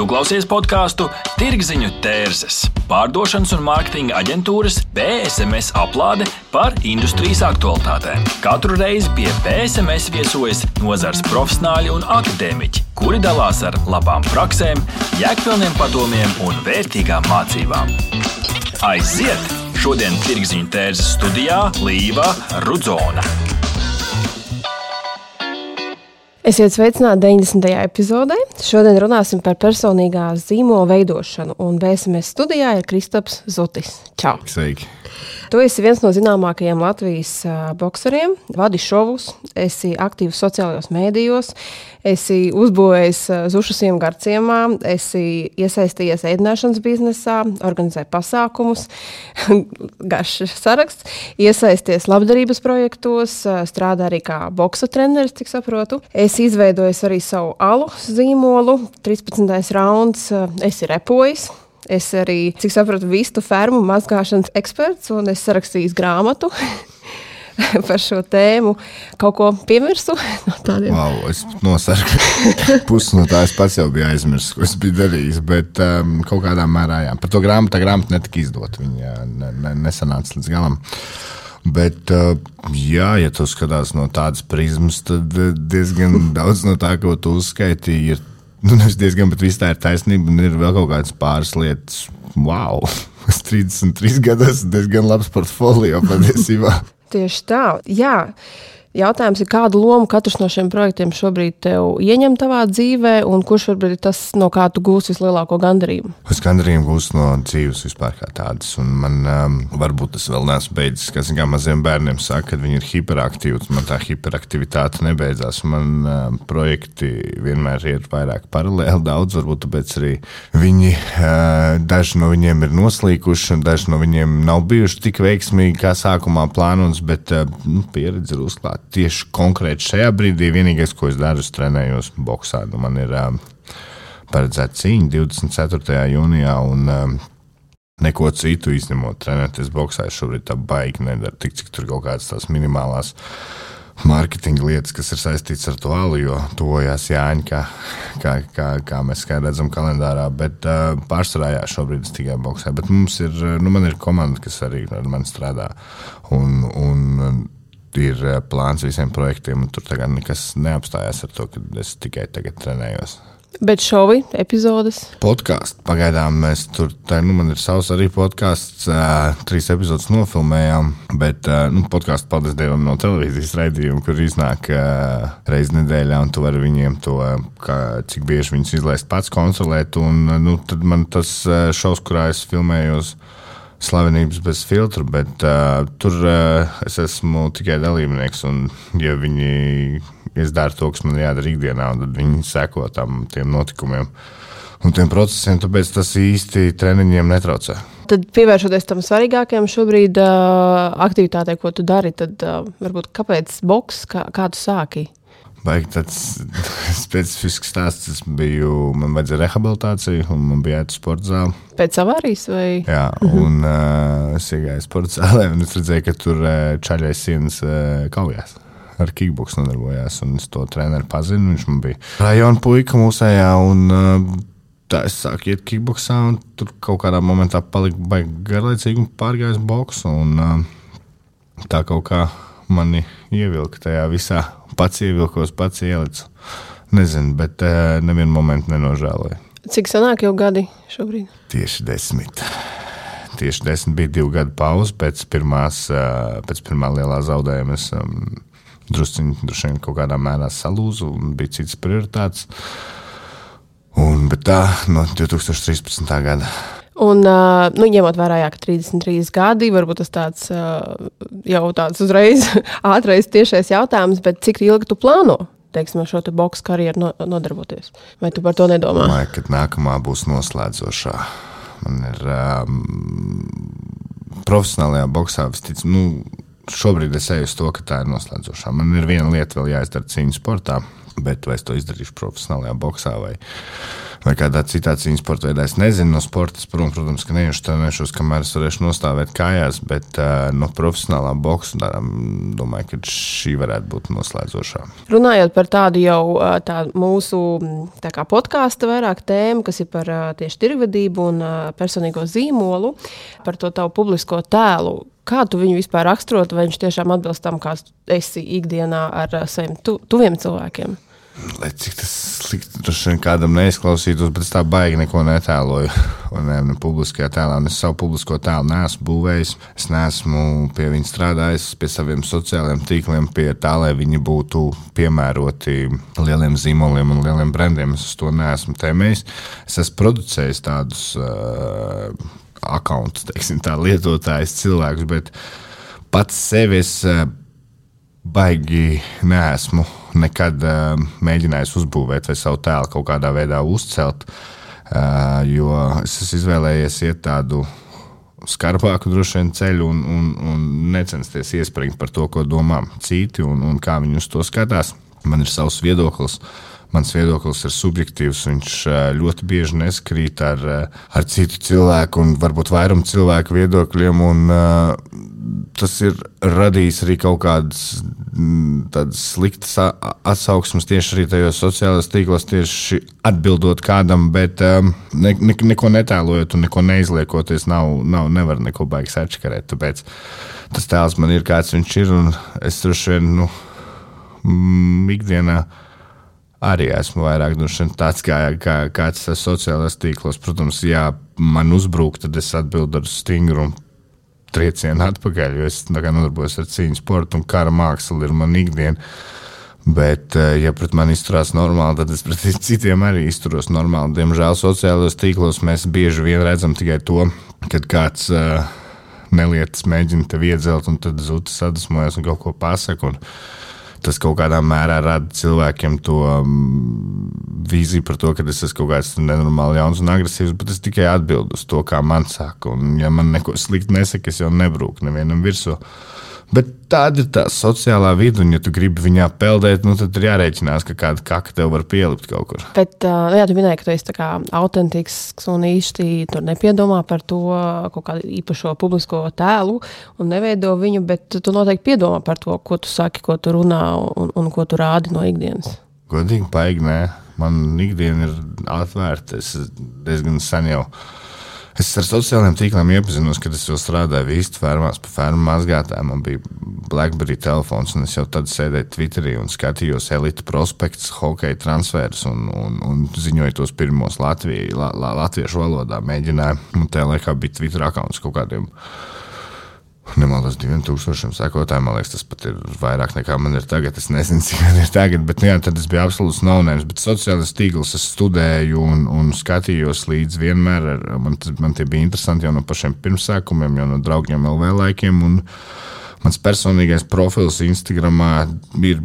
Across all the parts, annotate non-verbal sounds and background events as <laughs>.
Tu klausies podkāstu Tirziņu tērzes, pārdošanas un mārketinga aģentūras PSMS aplāde par industrijas aktualitātēm. Katru reizi pie PSMS viesojas nozars profesionāļi un akadēmiķi, kuri dalās ar labām praksēm, jēgpilniem padomiem un vērtīgām mācībām. Aiziet! Šodien Tirziņu tērzes studijā Līva Rudzona. Esiet sveicināti 90. epizodē. Šodien runāsim par personīgā zīmola veidošanu. Un BSMS studijā ir Kristaps Zutis. Čau! Sveiki! Tu esi viens no zināmākajiem Latvijas bokseriem, vadi šovus, esi aktīvs sociālajos mēdījos, esi uzbūvējis zušusiem garciemā, esi iesaistījies ēdināšanas biznesā, organizē pasākumus, <laughs> garš saraksts, iesaisties labdarības projektos, strādā arī kā boksa treneris, cik saprotu. Esi izveidojis arī savu alu zīmolu, 13. rauns, esi repojis. Es arī, cik saprotu, vistu fermu mazgāšanas eksperts, un es sarakstīju grāmatu. <laughs> par šo tēmu kaut ko piemirsu. <laughs> No tādiem. wow, es nosarku <laughs> pusi no tā, es pats jau biju aizmirsis, ko es biju darījis. Bet um, kaut kādā mērā, jā, par to grāmatu, tā grāmata netika izdota. Viņa ne, ne, nesanāca līdz galam. Bet, uh, jā, ja tu skaties no tādas prizmas, tad diezgan <laughs> daudz no tā, ko tu uzskaitīji, ir Nu, diezgan, bet viss tā ir taisnība. Un ir vēl kaut kādas pāris lietas. Wow! <laughs> Es 33 gados diezgan labs portfolio <laughs> patiesībā. Tieši tā. Jā. Jautājums ir, kādu lomu katrs no šiem projektiem šobrīd ieņem tavā dzīvē, un kurš varbūt ir tas, no kā tu gūsi vislielāko gandarījumu? Es gandarījumu gūstu no dzīves vispār kā tādas, un man um, varbūt tas vēl neesmu beidzis, kā maziem bērniem saka, kad viņi ir hiperaktīvi. Man tā hiperaktivitāte nebeidzās. Man um, projekti vienmēr ir vairāk paralēli, daudz, varbūt tāpēc arī viņi, uh, daži no viņiem ir noslīkuši, un daži no viņiem nav bijuši tik veiksmīgi kā sākumā plānots, bet uh, nu, pieredze ir uzklāta tieši konkrēti šajā brīdī vienīgais, ko es daru, ir trenējos boxā. Nu, man ir paredzēta cīņa 24. jūnijā. Un, Neko citu izņemot trenēties boxā, es šobrīd tā baigi nedaru. Tik cik tur kaut kādas tās minimālās mārketinga lietas, kas ir saistītas ar to alu, jo tojās Jāņa, kā, kā, kā, kā mēs redzam kalendārā. Bet uh, pārsvarā jā, šobrīd es tikai boxēju. Bet mums ir, nu, man ir komanda, kas arī ar mani strādā. Un, un, ir eh, plāns visiem projektiem, un tur tagad nekas neapstājās ar to, ka es tikai tagad trenējos. Bet šovi, epizodes? Podkāsts. Pagaidām mēs tur, tā, nu, man ir savs arī podkāsts, uh, trīs epizodes nofilmējām, bet uh, nu, podkāsts, paldies Dievam, no televīzijas raidījuma, kur iznāk uh, reizes nedēļā, un tu vari viņiem to, kā, cik bieži viņus izlaist pats kontrolēt, un nu, tad man tas šovs, kurā es filmējos, uh, slavenības bez filtra, bet uh, tur uh, es esmu tikai dalībnieks. Un, ja viņi izdara to, kas man jādara ikdienā, tad viņi seko tam notikumiem un tiem procesiem, tāpēc tas īsti treniņiem netraucē. Tad pievēršoties tam svarīgākajam šobrīd uh, aktivitātei, ko tu dari, tad uh, varbūt kāpēc boks, kā, kā tu sāki? Baigi tāds <laughs> specifisks stāsts. Es biju, man vajadzēja rehabilitāciju, un man bija jāiet uz sporta zāli. Pēc avārijas vai? Jā, un uh, <laughs> es iegāju sporta zālē, un es redzēju, ka tur uh, čaļais sienas uh, kaujās. Ar kickboks nodarbojās, un es to treneru pazinu. Viņš man bija rajona puika mūsējā, un uh, tā es sāku iet kickboksā, un tur kaut kādā momentā palika garlaicīgi un pārgājis boks. Un, uh, tā kaut kā mani ievilka tajā visā pats ievilkos, pats ielicu. Nezinu, bet uh, nevienu momentu nenožēloju. Cik senāk jau gadi šobrīd? Tieši desmit. Tieši desmit bija divu gadu pauze pēc, pirmās, uh, pēc pirmā lielā zaudējuma. Es um, drusciņi, droši vien kaut kādā mērā salūzu un bija cits prioritāts. Un, bet tā no 2013. gada Un, nu, ņemot vērā, jā, ka 33 gadi, varbūt tas tāds jau tāds uzreiz <laughs> ātrais tiešais jautājums, bet cik ilgi tu plāno? Teiksim, šo te boxe karjeru no, nodarboties. Vai tu par to nedomā? Domāju, ka nākamā būs noslēdzošā. Man ir um, profesionālajā boxā visticamāk, nu, šobrīd es eju uz to, ka tā ir noslēdzošā. Man ir viena lieta vēl jāizdara cīņas sportā, bet vai es to izdarīšu profesionālajā boxā vai, vai kādā citā cīņas sporta veidā. Es nezinu, no sporta, prom, protams, ka neiešu trenēšos, kamēr es varēšu nostāvēt kājās, bet no profesionālā boxa darām, domāju, ka šī varētu būt noslēdzošā. Runājot par tādu jau tādu mūsu tā podkāstu vairāk tēmu, kas ir par tieši tirgvedību un personīgo zīmolu, par to tavu publisko tēlu. Kā tu viņu vispār raksturot, vai viņš tiešām atbilst tam, kā esi ikdienā ar saviem tu, tuviem cilvēkiem? Lai cik tas slikti droši vien kādam neizklausītos, bet es tā baigi neko netēloju. <laughs> Un, ne, ne publiskajā tēlā, un es savu publisko tēlu neesmu būvējis. Es neesmu pie viņa strādājis, pie saviem sociālajiem tīkliem, pie tā, lai viņi būtu piemēroti lieliem zīmoliem un lieliem brendiem. Es to neesmu tēmējis. Es esmu producējis tādus uh, akkontus, tā lietotājs cilvēkus, bet pats sevi es uh, baigi neesmu nekad uh, mēģinājis uzbūvēt vai savu tēlu kaut kādā veidā uzcelt. Uh, jo es esmu izvēlējies iet tādu skarbāku vien ceļu un, un, un necensties iespringt par to, ko domā citi un, un kā viņi uz to skatās. Man ir savs viedoklis. Mans viedoklis ir subjektīvs. Viņš ļoti bieži neskrīt ar, ar citu cilvēku un varbūt vairumu cilvēku viedokļiem. Un, uh, tas ir radījis arī kaut kādas mm, sliktas atsauksmes tieši arī tajos sociālajos tīklos, tieši atbildot kādam, bet ne, ne, neko netēlojot un neko neizliekoties, nav, nav nevar neko baigi atšķirēt. Tāpēc tas tēls man ir kāds viņš ir, un es droši vien nu, ikdienā arī esmu vairāk nu, tāds kā, kā kāds sociālais tīklos. Protams, ja man uzbrūk, tad es atbildu ar stingrumu triecienu atpakaļ, jo es nodarbojos ar cīņu sportu un kara mākslu ir man ikdiena. Bet, eh, ja pret mani izturās normāli, tad es pret <laughs> citiem arī izturos normāli. Diemžēl sociālajos tīklos mēs bieži vien redzam tikai to, kad kāds uh, nelietas mēģina tevi iedzelt, un tad zudis sadusmojas un kaut ko pasaka. Tas kaut kādā mērā rada cilvēkiem to um, vīziju par to, ka es esmu kaut kāds nenormāli jauns un agresīvs, bet es tikai atbildu uz to, kā man saka. Un, ja man neko slikti nesaka, es jau nebrūku nevienam virsū. Bet tāda ir tā sociālā vide, un, ja tu gribi viņā peldēt, nu, tad ir jārēķinās, ka kāda kaka tev var pielikt kaut kur. Bet, uh, jā, tu minēji, ka tu esi autentisks un īsti tur nepiedomā par to kaut kādu īpašo publisko tēlu un neveido viņu, bet tu noteikti piedomā par to, ko tu saki, ko tu runā un, un ko tu rādi no ikdienas. Godīgi, paigi, nē. Man ikdiena ir atvērta. Es diezgan sen jau esmu Es ar sociālajiem tīkliem iepazinos, kad es jau strādāju Vīstu fermās, pa fermu mazgātājiem. Man bija Blackberry telefons, un es jau tad sēdēju Twitterī un skatījos elites prospektus, hokeja transferus un, un, un ziņoju tos pirmos Latviju, la, la, latviešu valodā. Mēģināju, un tajā laikā bija Twitter akauns kaut kādiem Nemaldos, 2000 sekotāji. Man liekas, tas pat ir vairāk nekā man ir tagad. Es nezinu, <laughs> cik man ir tagad, bet nu, jā, tad es biju absolūts naunēms. Bet sociālais tīkls es studēju un, un skatījos līdzi vienmēr. Ar, man, man tie bija interesanti jau no pašiem pirmsākumiem, jau no draugiem LV laikiem. Un mans personīgais profils Instagramā ir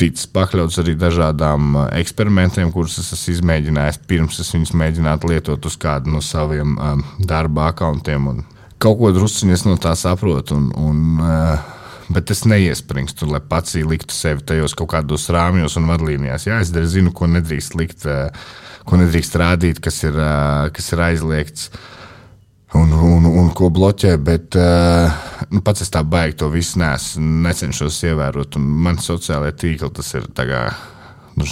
ticis pakļauts arī dažādām eksperimentiem, kurus es esmu izmēģinājis pirms es viņus mēģinātu lietot uz kādu no saviem um, darba akantiem. Un, kaut ko druskuļi no tā saprotu. Un, un, uh, Bet es neiespringstu, lai pats liktu sevi tajos kaut kādos rāmjos un vadlīnijās. Jā, es zinu, ko nedrīkst likt, uh, ko nedrīkst rādīt, kas ir, uh, kas ir aizliegts un, un, un ko bloķē. Bet uh, nu, pats es tā baigi to visu nes, necenšos ievērot. Man sociālajā tīklā tas ir kā, nu,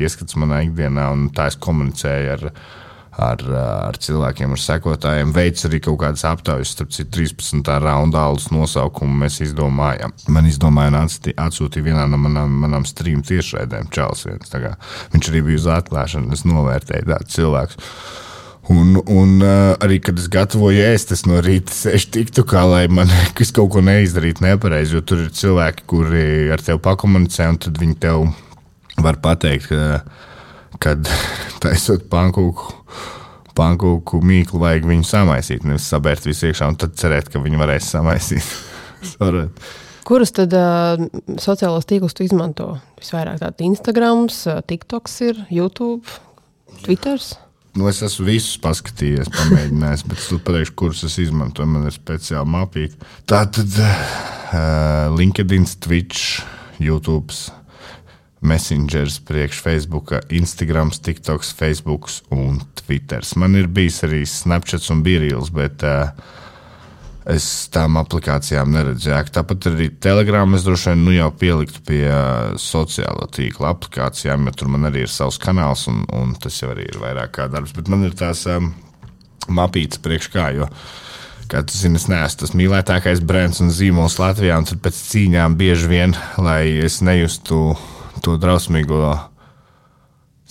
ieskats manā ikdienā, un tā es komunicēju ar viņu ar, ar cilvēkiem, ar sekotājiem. Veids arī kaut kādas aptaujas, starp citu, 13. raunda alus nosaukumu mēs izdomājām. Man izdomāja atsūtīja vienā no manām, manām stream tiešraidēm Čāls viens. Viņš arī bija uz atklāšanu, es novērtēju tādu cilvēku. Un, un uh, arī, kad es gatavoju ēst, es no rīta sēžu tiktu, kā lai man <laughs> kas kaut ko neizdarītu nepareizi. Jo tur ir cilvēki, kuri ar tevi pakomunicē, un tad viņi tev var pateikt, ka kad <laughs> taisot pankūku, pankūku mīklu, vajag viņu samaisīt, nevis sabērt visu iekšā un tad cerēt, ka viņi varēs samaisīt. <laughs> Kurus tad uh, sociālos tīklus tu izmanto? Visvairāk tāds Instagram, TikToks, ir, YouTube, Twitter. Nu, es esmu visus paskatījies, pamēģinājis, bet es pateikšu, kurus es izmantoju. Man ir speciāli mapīti. Tā tad uh, LinkedIn, Twitch, YouTube Messengers, priekš Facebook, Instagram, TikTok, Facebook un Twitter. Man ir bijis arī Snapchat un Birils, bet uh, es tām aplikācijām neredzu jēgu. Tāpat arī Telegram es droši vien nu, jau pieliktu pie uh, sociālo tīklu aplikācijām, jo tur man arī ir savs kanāls, un, un tas jau arī ir vairāk kā darbs. Bet man ir tās um, mapītas priekš kā. Jo, Kā tu zini, es neesmu tas mīļākais brands un zīmols Latvijā, un pēc cīņām bieži vien, lai es nejustu to drausmīgo,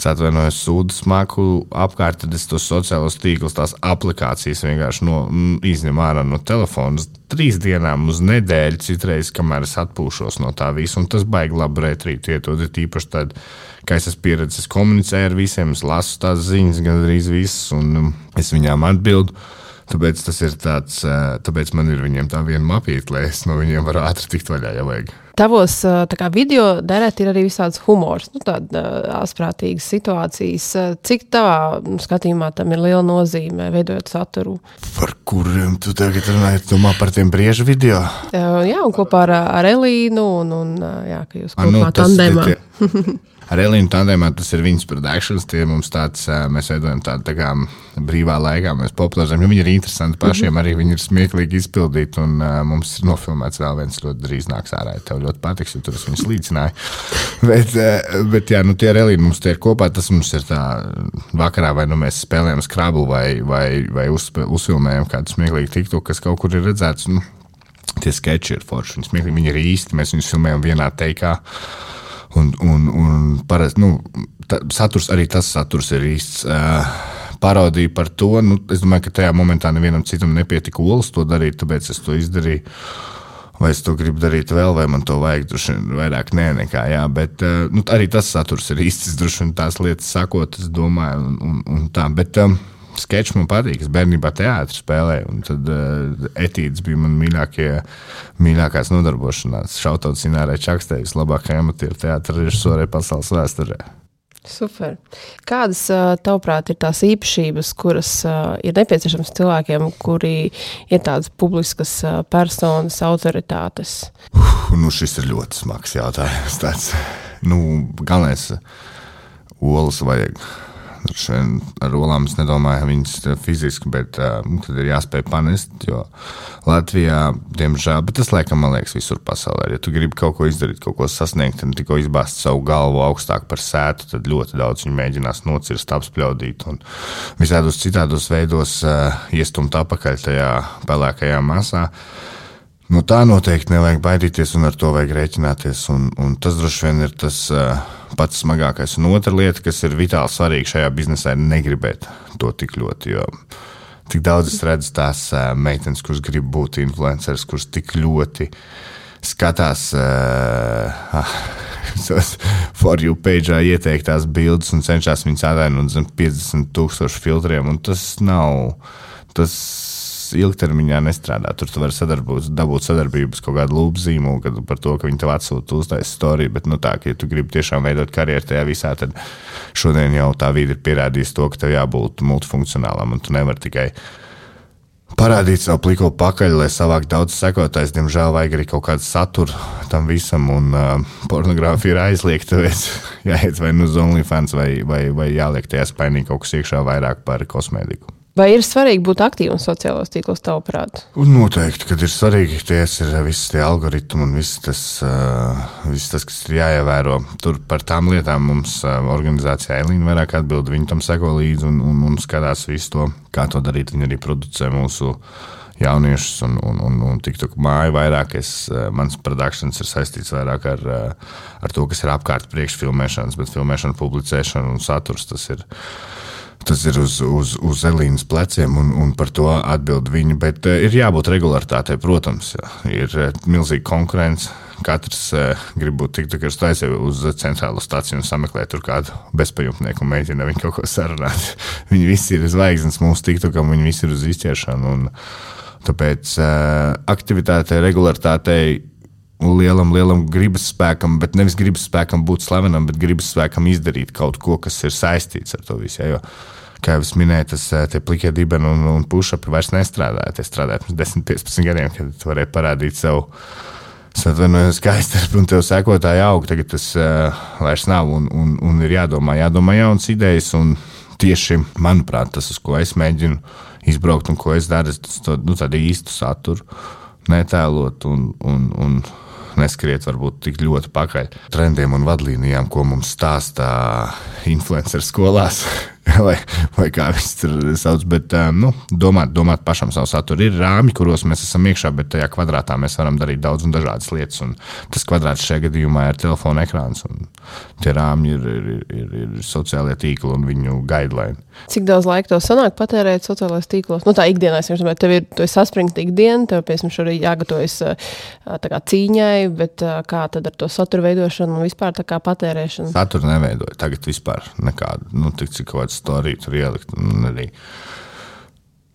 atvainojos, sūdu smaku apkārt, tad es tos sociālos tīklus, tās aplikācijas vienkārši no, izņemu ārā no telefona. Trīs dienām uz nedēļu, citreiz, kamēr es atpūšos no tā visa, un tas baigi labi retrīt iedod. Ir tīpaši tad, ka es esmu pieredzējis, komunicēju ar visiem, es lasu tās ziņas, gan arī visas, un es viņām atbildēju. Tāpēc tas ir tāds, tāpēc man ir viņiem tā viena mapīte, lai es no viņiem varu ātri tikt vaļā, ja vajag. Tavos kā, video derēt ir arī visāds humors, nu, tādas asprātīgas situācijas. Cik tavā skatījumā tam ir liela nozīme veidojot saturu? Par kuriem tu tagad runāji? Domā par tiem briežu video? Jā, un kopā ar, ar Elīnu un, un jā, ka jūs kopā A, nu, tandēmā. <laughs> Ar Elīnu tandēmā tas ir viņas produkcijas. Tie mums tāds, mēs veidojam tādu tā kā brīvā laikā, mēs popularizējam. Viņi ir interesanti pašiem, mm -hmm. arī viņi ir smieklīgi izpildīti. Un uh, mums ir nofilmēts vēl viens ļoti drīz nāks ārā. Tev ļoti patiks, jo tur es viņus līdzināju. <laughs> bet, uh, bet, jā, nu tie ar Elīnu mums tie ir kopā. Tas mums ir tā vakarā, vai nu mēs spēlējam skrabu vai, vai, vai uzspēl, uzfilmējam kādu smieklīgu tiktu, kas kaut kur ir redzēts. Nu, tie sketči ir forši. Viņi, viņi ir īsti. Mēs viņus filmējam vienā teikā. Un, un, un parasti nu, tā, saturs, arī tas saturs ir īsts. Uh, parodija par to. Nu, es domāju, ka tajā momentā nevienam citam nepietika olas to darīt, tāpēc es to izdarīju. Vai es to gribu darīt vēl, vai man to vajag, droši vien vairāk nē, nekā jā. Bet nu, arī tas saturs ir īsts, droši vien tās lietas sakot, es domāju, un, un, un tā. Bet, um, sketčs man patīk. Es bērnībā teātrī spēlēju, un tad uh, etīdes bija man mīļākie, mīļākās nodarbošanās. Šautot Zinārai Čakstei, vislabākajai amatieru teātris režisorei pasaules vēsturē. Super. Kādas, tavuprāt, ir tās īpašības, kuras ir nepieciešamas cilvēkiem, kuri ir tādas publiskas personas, autoritātes? Uh, nu šis ir ļoti smags jautājums. Tāds, nu, galvenais, olas vajag Ar olām es nedomāju viņas fiziski, bet uh, tad ir jāspēj panest. Jo Latvijā, diemžēl, bet tas laikam man liekas visur pasaulē. Ja tu gribi kaut ko izdarīt, kaut ko sasniegt, un tikko izbāzt savu galvu augstāk par sētu, tad ļoti daudz viņi mēģinās nocirst, apspļaudīt un visādos citādos veidos uh, iestumt apakaļ tajā pelēkajā masā. Nu, tā noteikti nevajag baidīties, un ar to vajag rēķināties. Un, un tas droši vien ir tas uh, pats smagākais. Un otra lieta, kas ir vitāli svarīga šajā biznesā, ir negribēt to tik ļoti. Jo tik daudz es redzu tās uh, meitenes, kuras grib būt influenceris, kuras tik ļoti skatās. Uh, For you page ieteiktās bildes un cenšas viņas atainot zem 50 tūkstošu filtriem. Tas nav. Tas ilgtermiņā nestrādā. Tur tu vari sadarbot, dabūt sadarbības kaut kādu lūpu zīmolu par to, ka viņi tev atsūta uztaisīt storiju. Bet, nu, tā, ka, ja tu gribi tiešām veidot karjeru tajā visā, tad šodien jau tā vide ir pierādījusi to, ka tev jābūt multifunkcionālam un tu nevari tikai parādīt savu pliko pakaļ, lai savāktu daudz sekotājs. Diemžēl vajag arī kaut kādu saturu tam visam, un uh, pornogrāfija ir aizliegta. <laughs> Jāiet vai nu uz OnlyFans, vai, vai, vai jāliek tajā spainī kaut kas iekšā vairāk par kosmētiku. Vai ir svarīgi būt aktīvam sociālajos tīklos, tavuprāt? Noteikti, kad ir svarīgi, ties ir visi tie algoritmi un viss tas, uh, viss tas, kas ir jāievēro. Tur par tām lietām mums uh, organizācijā Elīna vairāk atbild, viņi tam seko līdzi un, un, un skatās visu to, kā to darīt. Viņi arī producē mūsu jauniešus un, un, un, un tiktu māju vairāk. Es, mans produkcijas ir saistīts vairāk ar, ar to, kas ir apkārt priekšfilmēšanas, bet filmēšana, publicēšana un saturs tas ir tas ir uz, uz, uz Elīnas pleciem, un, un par to atbild viņa. Bet uh, ir jābūt regularitātei, protams. Ir uh, milzīga konkurence. Katrs uh, grib būt tik tālu, ka aizjūt uz centrālo stāciju un sameklēt tur kādu bezpajumtnieku un mēģina viņu kaut ko sarunāt. <laughs> viņi visi ir zvaigznes mūsu tiktukam, viņi visi ir uz izķeršanu. Un, tāpēc aktivitātei, regularitātei lielam, lielam gribas spēkam, bet nevis gribas spēkam būt slavenam, bet gribas spēkam izdarīt kaut ko, kas ir saistīts ar to visu. Ja, jo, kā jau es minēju, tas eh, plikie dibeni un, un pušapi vairs nestrādāja. Tie strādāja pirms 10, 15 gadiem, kad varēja parādīt savu, Es atvainojos, ka aizstarp un tev sekotāji aug. Tagad tas uh, vairs nav un, un, un ir jādomā, jādomā jaunas idejas. Tieši, manuprāt, tas, uz ko es mēģinu izbraukt un ko es daru, es to, nu, tādu īstu saturu netēlot un, un, un neskriet varbūt tik ļoti pakaļ trendiem un vadlīnijām, ko mums stāstā influenceru skolās. <laughs> <laughs> vai, vai kā viņas tur sauc. Bet, nu, domāt, domāt pašam savu saturu. Ir rāmji, kuros mēs esam iekšā, bet tajā kvadrātā mēs varam darīt daudz un dažādas lietas. Un tas kvadrāts šajā gadījumā ir telefona ekrāns. Tie rāmji ir, ir, ir, ir sociālie tīkli un viņu guideline. Cik daudz laika tev sanāk patērēt sociālajos tīklos? Nu, tā ikdienā, es domāju, tev ir, saspringta ikdiena, tev, piemēram, šodien jāgatavojas kā cīņai, bet kā tad ar to satura veidošanu un vispār tā kā patērēšanu? Satura neveidoju tagad vispār nekādu, nu, tik cik kaut arī tur ielikt. Arī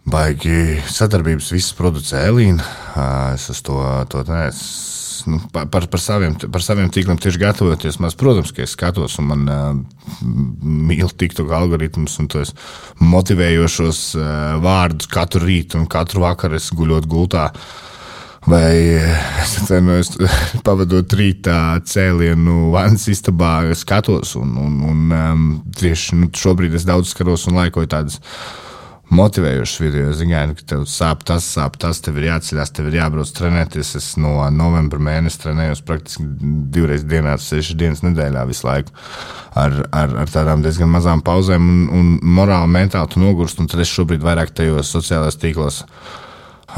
baigi sadarbības visas producē Elīna. Es uz to, to neesmu. Nu, par, par, saviem, par saviem tīkliem tieši gatavoties. Mēs, protams, ka es skatos, un man uh, mīl TikTok algoritmus un tos motivējošos uh, vārdus katru rītu un katru vakaru es guļot gultā. Uh, Vai es atvainojos, <laughs> pavadot rītā cēlienu vannas istabā, skatos, un, un, un um, tieši nu, šobrīd es daudz skatos un laikoju tādas motivējošas video. Ziniet, ka tev sāp tas, sāp tas, tev ir jāceļās, tev ir jābrauc trenēties. Es no novembra mēneša trenējos praktiski divreiz dienā, sešas dienas nedēļā visu laiku. Ar, ar, ar tādām diezgan mazām pauzēm, un, un morāli, mentāli nogurst. Tad es šobrīd vairāk tajos sociālajos tīklos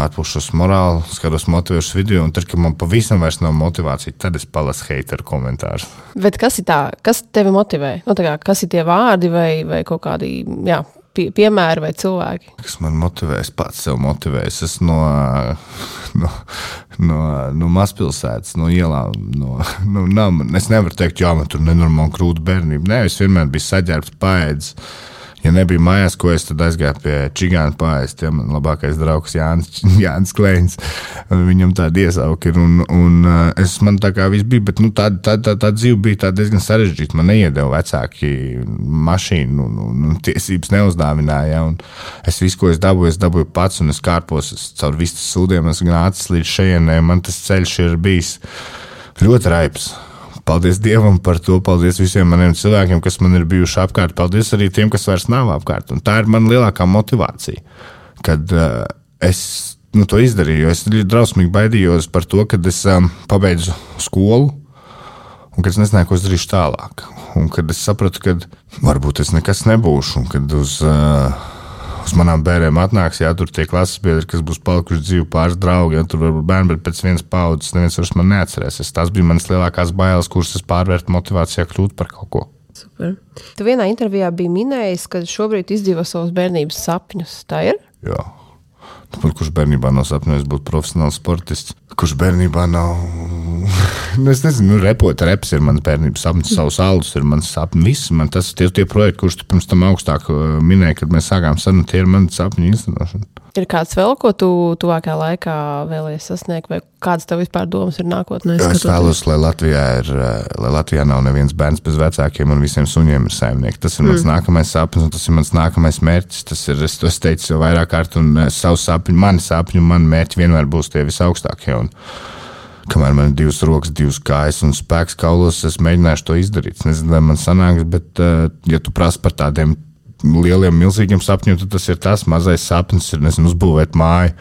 atpūšos morāli, skatos motivējušas video, un tad, kad man pavisam vairs nav motivācija, tad es palasu hateru komentārus. Bet kas ir tā, kas tevi motivē? Nu, kā, kas ir tie vārdi vai, vai kaut kādi jā, pie, piemēri vai cilvēki? Kas man motivē? Es pats sev motivēju. Es esmu no, no, no, no mazpilsētas, no ielām. No, no, nav, es nevaru teikt, ka man tur nenormāli krūta bērnība. Nē, es vienmēr biju saģērbts, paēdis ja nebija mājās, ko es tad aizgāju pie Čigāna pāri. Tiem man labākais draugs Jānis, <laughs> Jānis Kleins. Viņam tāda iesauka ir. Un, un uh, es man tā kā viss bija, bet nu, tā, tā, tā, tā dzīve bija diezgan sarežģīta. Man neiedeva vecāki mašīnu, un, un, un tiesības neuzdāvināja. Un es visu, ko es dabūju, es dabūju pats, un es kārpos es caur vistas sūdiem, esmu nācis līdz šejienei. Man tas ceļš ir bijis ļoti raips. Paldies Dievam par to. Paldies visiem maniem cilvēkiem, kas man ir bijuši apkārt. Paldies arī tiem, kas vairs nav apkārt. Un tā ir mana lielākā motivācija. Kad uh, es nu, to izdarīju, es drausmīgi baidījos par to, kad es um, pabeidzu skolu. Un kad es nezināju, ko es darīšu tālāk, un kad es sapratu, ka varbūt es nekas nebūšu, un kad uz uh, uz manām bērniem atnāks, ja tur tie klases biedri, kas būs palikuši dzīvi pāris draugi, ja tur varbūt bērni, bet pēc vienas paudzes neviens vairs man neatcerēsies. Tas bija manas lielākās bailes, kuras es pārvērtu motivācijā kļūt par kaut ko. Super. Tu vienā intervijā biji minējis, ka šobrīd izdzīvo savus bērnības sapņus. Tā ir? Jā. Kurš bērnībā nav sapņojis būt profesionāls sportists? Kurš bērnībā nav. nu, es nezinu, nu, repot, reps ir mans bērnības sapnis, savs alus ir mans sapnis. Viss man tas tie, tie projekti, kurus tu pirms tam augstāk uh, minēji, kad mēs sākām sarunu, tie ir mani sapņu īstenošana. Ir kāds vēl, ko tu tuvākajā laikā vēlēsies sasniegt, vai kādas tev vispār domas ir nākotnē? Es vēlos, lai Latvijā, ir, lai Latvijā nav neviens bērns bez vecākiem un visiem suņiem ir saimnieki. Tas ir mans mm. nākamais sapnis un tas ir mans nākamais mērķis. Tas ir, es to teicu jau vairāk kārt, un eh, savu sapņu, mani sapņu, mani mērķi vienmēr būs tie visaugstākie. Un, kamēr man ir divas rokas, divas kājas un spēks kaulos, es mēģināšu to izdarīt. Es nezinu, vai man sanāks, bet, uh, ja tu prasi par tādiem lieliem, milzīgiem sapņiem, tad tas ir tas mazais sapnis, ir nezinu, uzbūvēt māju,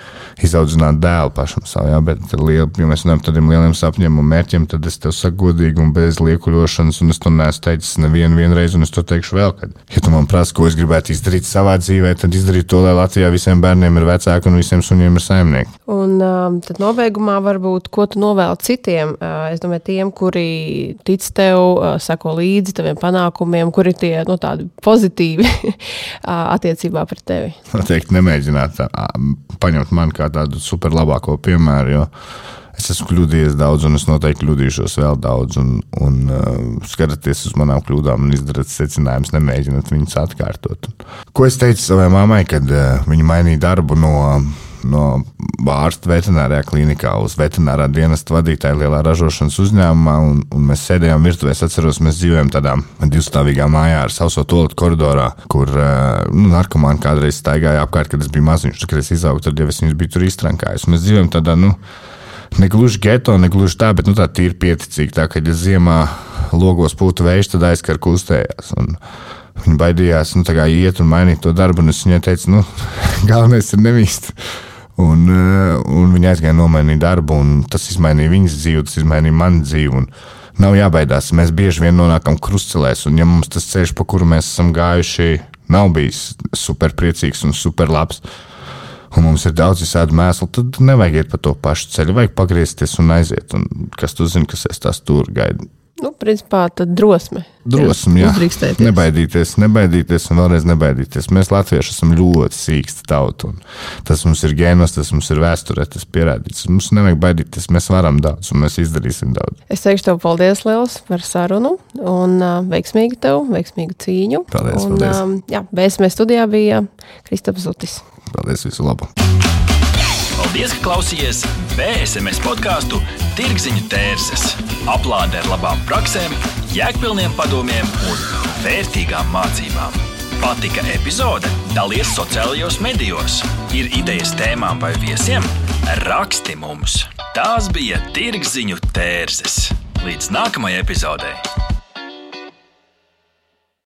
izaudzināt dēlu pašam savu. Jā, bet, liel, ja mēs runājam par tādiem lieliem sapņiem un mērķiem, tad es tev saku godīgi un bez liekuļošanas, un es to neesmu teicis nevienu reizi, un es to teikšu vēl, kad, ja tu man prasa, ko es gribētu izdarīt savā dzīvē, tad izdarīt to, lai Latvijā visiem bērniem ir vecāki un visiem suņiem ir saimnieki. Un um, tad nobeigumā varbūt, ko tu novēli citiem, uh, es domāju, tiem, kuri tic tev, uh, sako līdzi taviem panākumiem, kuri tie, nu, tādi pozitīvi <laughs> attiecībā pret tevi? Noteikti nemēģināt paņemt mani kā tādu superlabāko piemēru. Jo es esmu kļūdījies daudz, un es noteikti kļūdīšos vēl daudz. Un, un uh, skatoties uz manām kļūdām un izdarot secinājumus, nemēģinot viņus atkārtot. Ko es teicu savai mammai, kad uh, viņa mainīja darbu no. Uh, no ārsta veterinārijā klinikā uz veterinārā dienesta vadītāja lielā ražošanas uzņēmumā. Un, un mēs sēdējām virtuvē. Es atceros, mēs dzīvojam tādā divstāvīgā mājā ar sauso toaletu koridorā, kur eh, nu, narkomāni kādreiz staigāja apkārt, kad es biju maziņš. Kad es izaugu, tad jau es viņus biju tur iztrankājis. Mēs dzīvojam tādā. Nu, ne gluži geto, ne gluži tā, bet nu, tā ir pieticīga. Tā kā ja ziemā logos pūta vējš, tad aizkar kustējās. Un viņa baidījās nu, iet un mainīt to darbu, es viņai teicu, nu, <laughs> galvenais ir nemīst. Un, eh, un viņa aizgāja nomainīt darbu, un tas izmainīja viņas dzīvi, tas izmainīja manu dzīvi. Nav jābaidās, mēs bieži vien nonākam krustcelēs, un ja mums tas ceļš, pa kuru mēs esam gājuši, nav bijis superpriecīgs un superlabs, un mums ir daudz visādi mēsli, tad nevajag iet pa to pašu ceļu, vajag pagriezties un aiziet. Un kas tu zini, kas es tās tur gaidu? Nu, principā tā drosme. Drosme, jā. Nebaidīties, nebaidīties un vēlreiz nebaidīties. Mēs, Latvieši, esam ļoti sīksti tauta. Tas mums ir gēnos, tas mums ir vēsturē, tas pierādīts. Mums nevajag baidīties, mēs varam daudz un mēs izdarīsim daudz. Es teikšu tev paldies liels par sarunu un uh, veiksmīgu tev, veiksmīgu cīņu. Paldies, un, paldies. Um, jā, BSM studijā bija Kristaps Zutis. Paldies, visu labu! Paldies, ka klausījāties BSMS podkāstu Tirziņu tērses. Aplāde ar labām praktiskām, jēgpilniem padomiem un vērtīgām mācībām. Patika epizode? Dalies sociālajos medijos. Ir idejas tēmām vai viesiem? Raksti mums! Tās bija Tirziņu tērses. Līdz nākamajai epizodei!